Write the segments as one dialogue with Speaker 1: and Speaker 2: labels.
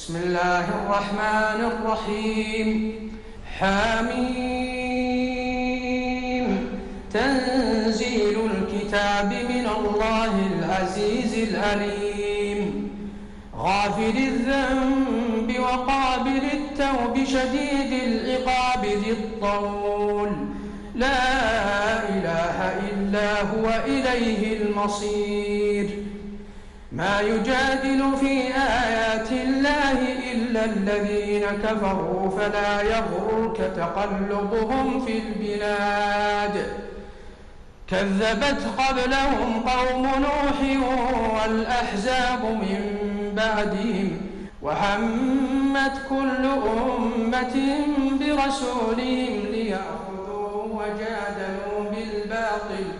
Speaker 1: بسم الله الرحمن الرحيم حميم تنزيل الكتاب من الله العزيز الأليم غافل الذنب وقابل التوب شديد العقاب ذي الطول لا إله إلا هو إليه المصير ما يجادل في آيات الله إلا الذين كفروا فلا يغرك تقلبهم في البلاد كذبت قبلهم قوم نوح والأحزاب من بعدهم وهمت كل أمة برسولهم ليأخذوا وجادلوا بالباطل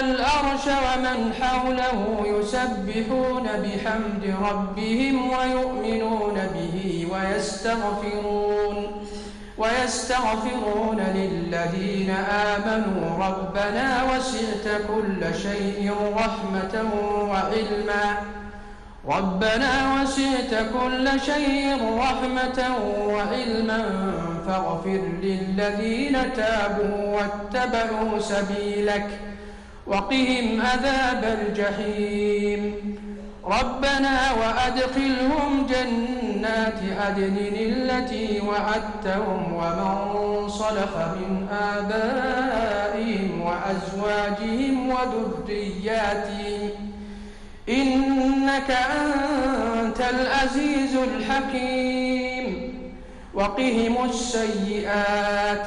Speaker 1: الأرش ومن حوله يسبحون بحمد ربهم ويؤمنون به ويستغفرون ويستغفرون للذين آمنوا ربنا وسعت كل شيء رحمة وعلما ربنا وسعت كل شيء رحمة وعلما فاغفر للذين تابوا واتبعوا سبيلك ۖ وقهم عذاب الجحيم ربنا وأدخلهم جنات عدن التي وعدتهم ومن صلح من آبائهم وأزواجهم وذرياتهم إنك أنت العزيز الحكيم وقهم السيئات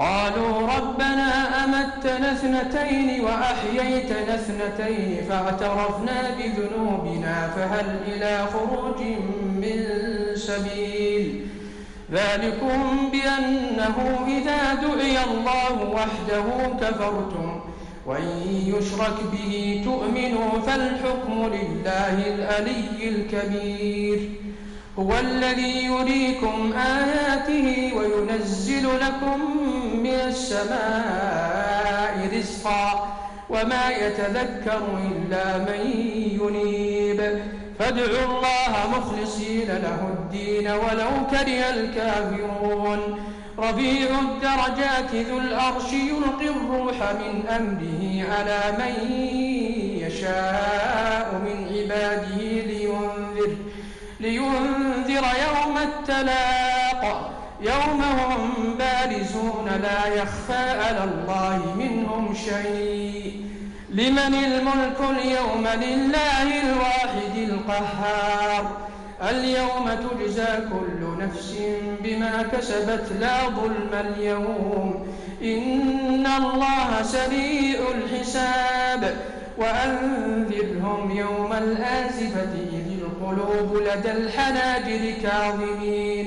Speaker 1: قالوا ربنا أمتنا اثنتين وأحييتنا اثنتين فاعترفنا بذنوبنا فهل إلى خروج من سبيل ذلكم بأنه إذا دعي الله وحده كفرتم وإن يشرك به تؤمنوا فالحكم لله الألي الكبير هو الذي يريكم آياته وينزل لكم من السماء رزقا وما يتذكر إلا من ينيب فادعوا الله مخلصين له الدين ولو كره الكافرون رفيع الدرجات ذو العرش يلقي الروح من أمره على من يشاء من عباده لينذر, لينذر يوم التلاق يوم هم بارزون لا يخفى على الله منهم شيء لمن الملك اليوم لله الواحد القهار اليوم تجزى كل نفس بما كسبت لا ظلم اليوم إن الله سريع الحساب وأنذرهم يوم الآزفة إذ القلوب لدى الحناجر كاظمين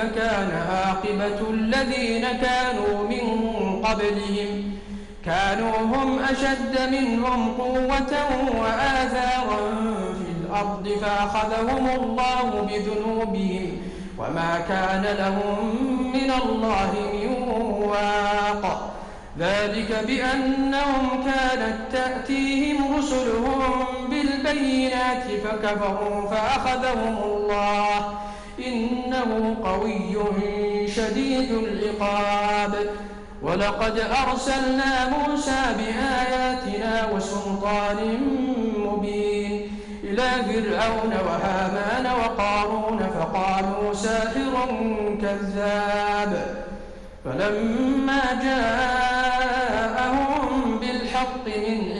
Speaker 1: فكان عاقبة الذين كانوا من قبلهم كانوا هم أشد منهم قوة وآثارا في الأرض فأخذهم الله بذنوبهم وما كان لهم من الله من واق ذلك بأنهم كانت تأتيهم رسلهم بالبينات فكفروا فأخذهم الله إنه قوي شديد العقاب ولقد أرسلنا موسى بآياتنا وسلطان مبين إلى فرعون وهامان وقارون فقالوا ساحر كذاب فلما جاءهم بالحق من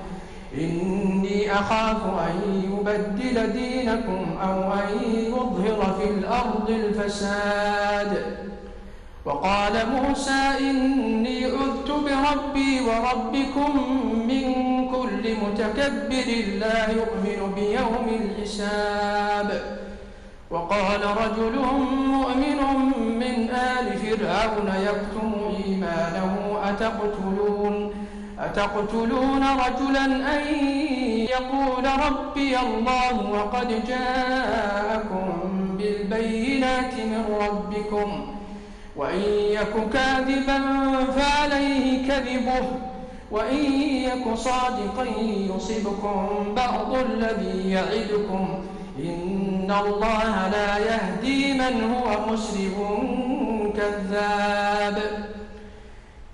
Speaker 1: إني أخاف أن يبدل دينكم أو أن يظهر في الأرض الفساد وقال موسى إني عذت بربي وربكم من كل متكبر لا يؤمن بيوم الحساب وقال رجل مؤمن من آل فرعون يكتم إيمانه أتقتلون أتقتلون رجلا أن يقول ربي الله وقد جاءكم بالبينات من ربكم وإن يك كاذبا فعليه كذبه وإن يك صادقا يصبكم بعض الذي يعدكم إن الله لا يهدي من هو مسرف كذاب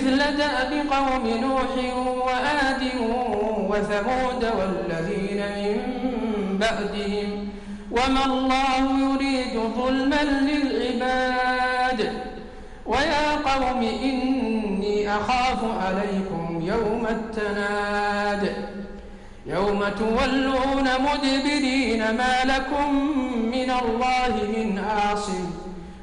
Speaker 1: مثل دأب قوم نوح وآد وثمود والذين من بعدهم وما الله يريد ظلما للعباد ويا قوم إني أخاف عليكم يوم التناد يوم تولون مدبرين ما لكم من الله من عاصم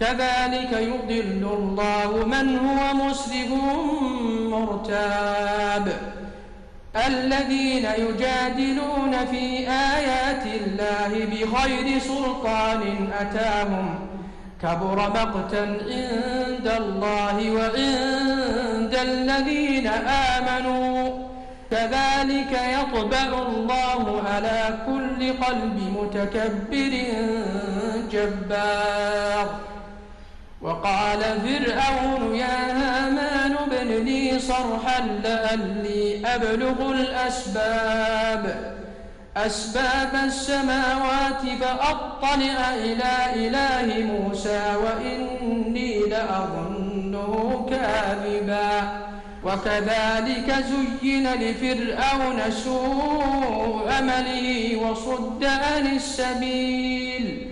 Speaker 1: كذلك يضل الله من هو مسرف مرتاب الذين يجادلون في آيات الله بغير سلطان أتاهم كبر مقتا عند الله وعند الذين آمنوا كذلك يطبع الله على كل قلب متكبر جبار وقال فرعون يا هامان ابن لي صرحا لأني أبلغ الأسباب أسباب السماوات فأطلع إلى إله موسى وإني لأظنه كاذبا وكذلك زين لفرعون سوء أمله وصد عن السبيل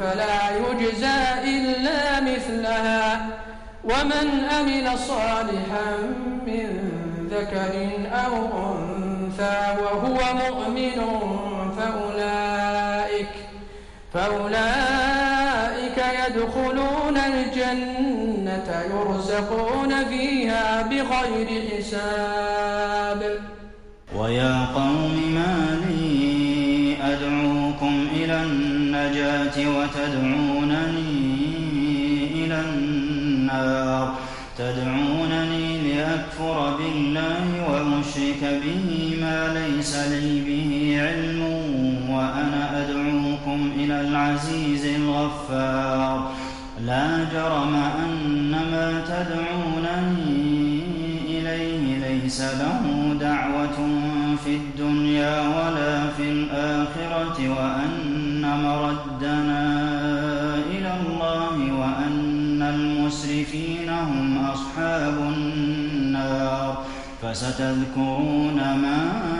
Speaker 1: فلا يجزى إلا مثلها ومن أمل صالحا من ذكر أو أنثى وهو مؤمن فأولئك فأولئك يدخلون الجنة يرزقون فيها بغير حساب ويا قوم ما وتدعونني إلى النار تدعونني لأكفر بالله وأشرك به ما ليس لي به علم وأنا أدعوكم إلى العزيز الغفار لا جرم أن ما تدعونني إليه ليس له دعوة في الدنيا ولا فستذكرون ما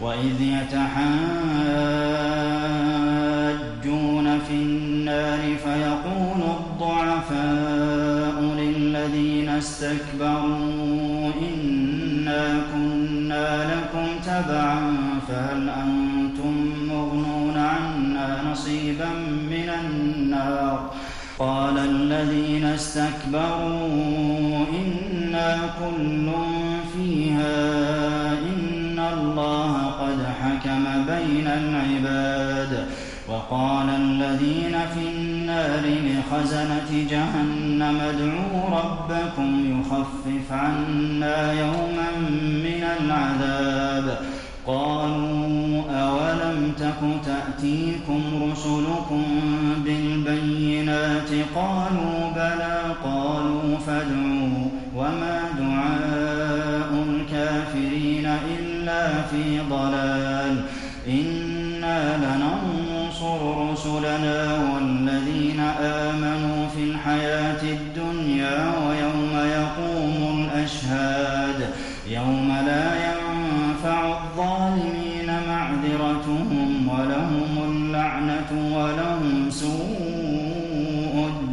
Speaker 1: وإذ يتحاجون في النار فيقول الضعفاء للذين استكبروا إنا كنا لكم تبعا فهل أنتم مغنون عنا نصيبا من النار قال الذين استكبروا إنا كلٌّ بين العباد وقال الذين في النار لخزنة جهنم ادعوا ربكم يخفف عنا يوما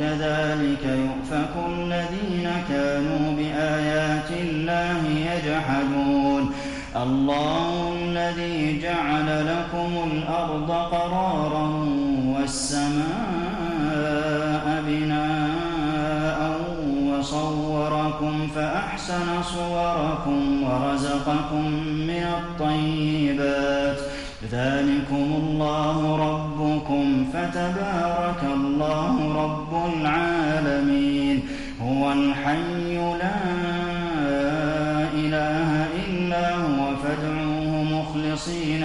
Speaker 1: كَذَٰلِكَ يُؤْفَكُ الَّذِينَ كَانُوا بِآيَاتِ اللَّهِ يَجْحَدُونَ اللَّهُ الَّذِي جَعَلَ لَكُمُ الْأَرْضَ قَرَارًا وَالسَّمَاءَ بِنَاءً وَصَوَّرَكُمْ فَأَحْسَنَ صُوَرَكُمْ وَرَزَقَكُم مِّنَ الطَّيِّبَاتِ ذَٰلِكُمُ اللَّهُ رَبُّكُمْ فَتَبَارَكَ اللَّهُ رَبُّ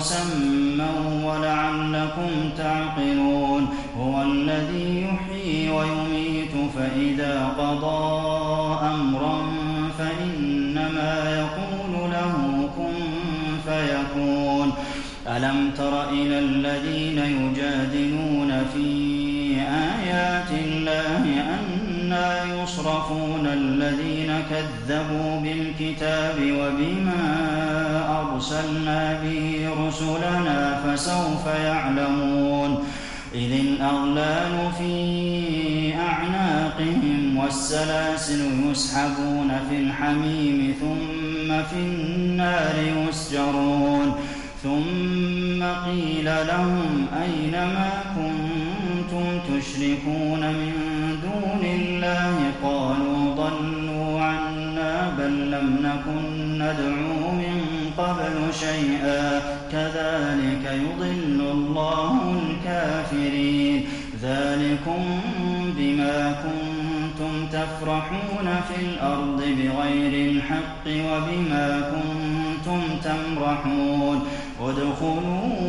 Speaker 1: مسمى ولعلكم تعقلون هو الذي يحيي ويميت فإذا قضى أمرا فإنما يقول له كن فيكون ألم تر إلى الذين يجادلون في آيات الله أنا يصرفون الذين كذبوا بالكتاب وبما أرسلنا به رسلنا فسوف يعلمون إذ الأغلال في أعناقهم والسلاسل يسحبون في الحميم ثم في النار يسجرون ثم قيل لهم أين ما كنتم تشركون من دون الله قالوا ضلوا عنا بل لم نكن ندعو قبل شيئا كذلك يضل الله الكافرين ذلكم بما كنتم تفرحون في الأرض بغير الحق وبما كنتم تمرحون ادخلوا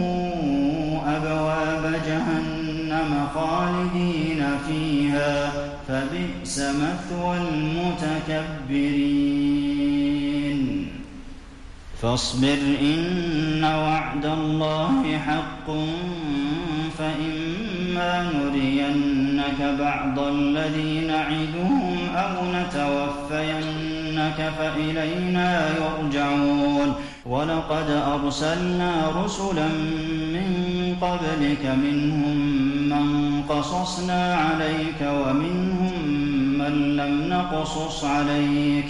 Speaker 1: أبواب جهنم خالدين فيها فبئس مثوى المتكبرين فاصبر إن وعد الله حق فإما نرينك بعض الذي نعدهم أو نتوفينك فإلينا يرجعون ولقد أرسلنا رسلا من قبلك منهم من قصصنا عليك ومنهم من لم نقصص عليك ۖ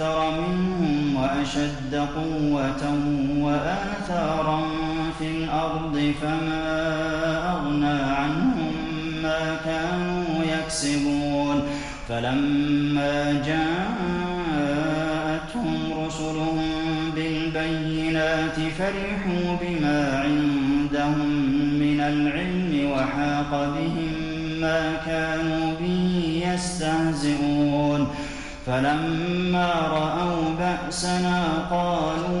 Speaker 1: أكثر منهم وأشد قوة وآثارا في الأرض فما أغنى عنهم ما كانوا يكسبون فلما جاءتهم رسلهم بالبينات فرحوا بما عندهم من العلم وحاق بهم ما كانوا به يستهزئون فلما رأوا بأسنا قالوا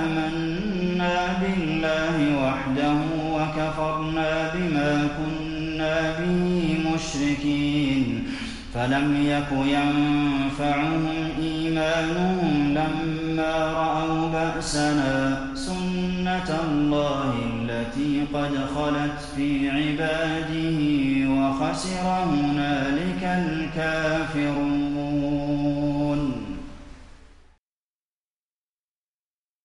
Speaker 1: آمنا بالله وحده وكفرنا بما كنا به مشركين فلم يك ينفعهم إيمانهم لما رأوا بأسنا سنة الله التي قد خلت في عباده وخسر هنالك الكافرون